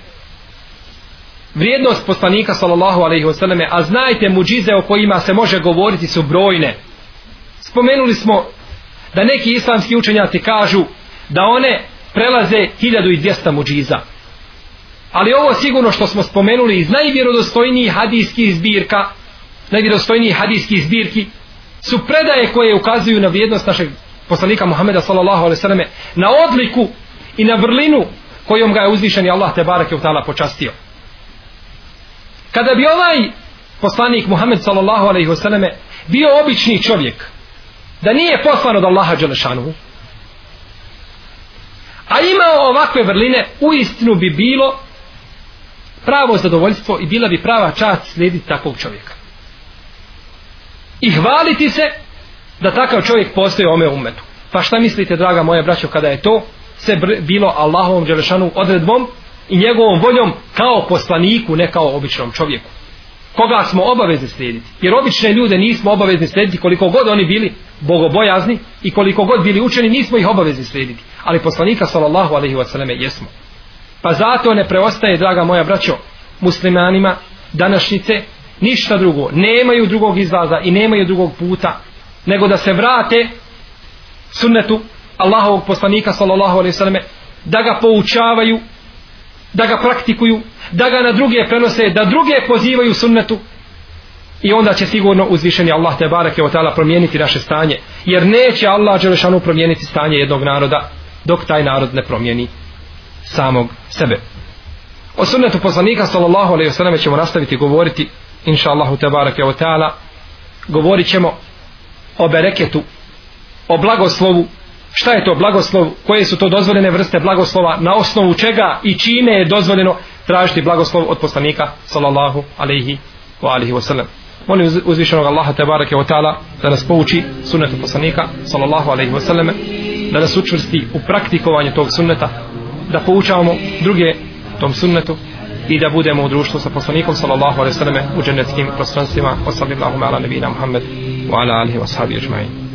vrijednost poslanika sallallahu alejhi ve selleme, a znajte muđize o kojima se može govoriti su brojne. Spomenuli smo da neki islamski učenjaci kažu da one prelaze 1200 muđiza ali ovo sigurno što smo spomenuli iz najvjerodostojnijih hadijskih zbirka najvjerodostojnijih hadijskih zbirki su predaje koje ukazuju na vrijednost našeg poslanika Muhameda sallallahu alaihi selleme na odliku i na vrlinu kojom ga je uzvišeni Allah te barake u tala počastio. Kada bi ovaj poslanik Muhammed sallallahu alaihi selleme bio obični čovjek da nije poslan od Allaha Đelešanu a imao ovakve vrline u istinu bi bilo pravo zadovoljstvo i bila bi prava čast slijediti takvog čovjeka. I hvaliti se da takav čovjek postoji ome umetu. Pa šta mislite, draga moja braćo, kada je to sve bilo Allahovom Đelešanu odredbom i njegovom voljom kao poslaniku, ne kao običnom čovjeku. Koga smo obavezni slijediti? Jer obične ljude nismo obavezni slijediti koliko god oni bili bogobojazni i koliko god bili učeni, nismo ih obavezni slijediti. Ali poslanika sallallahu alaihi wa sallam jesmo. Pa zato ne preostaje, draga moja braćo, muslimanima današnjice, ništa drugo. Nemaju drugog izlaza i nemaju drugog puta, nego da se vrate sunnetu Allahovog poslanika, sallallahu alaihi selleme da ga poučavaju, da ga praktikuju, da ga na druge prenose, da druge pozivaju sunnetu, i onda će sigurno uzvišeni Allah te barake o tala promijeniti naše stanje jer neće Allah Đelešanu promijeniti stanje jednog naroda dok taj narod ne promijeni samog sebe. O sunnetu poslanika sallallahu alejhi ve selleme ćemo nastaviti govoriti inša Allahu tebareke ve taala. Govorit ćemo o bereketu, o blagoslovu šta je to blagoslov, koje su to dozvoljene vrste blagoslova, na osnovu čega i čime je dozvoljeno tražiti blagoslov od poslanika sallallahu alaihi wa alihi ve sellem? Molim uzvišenog Allaha tebareke wa ta'ala da nas pouči sunnetu poslanika sallallahu alaihi ve selleme, da nas učvrsti u praktikovanju tog sunneta da poučavamo druge tom sunnetu i da budemo u društvu sa poslanikom sallallahu alejhi ve selleme u džennetskim prostranstvima sallallahu sallallahu ala nabina Muhammed wa ala alihi wa sahbihi ecmaîn.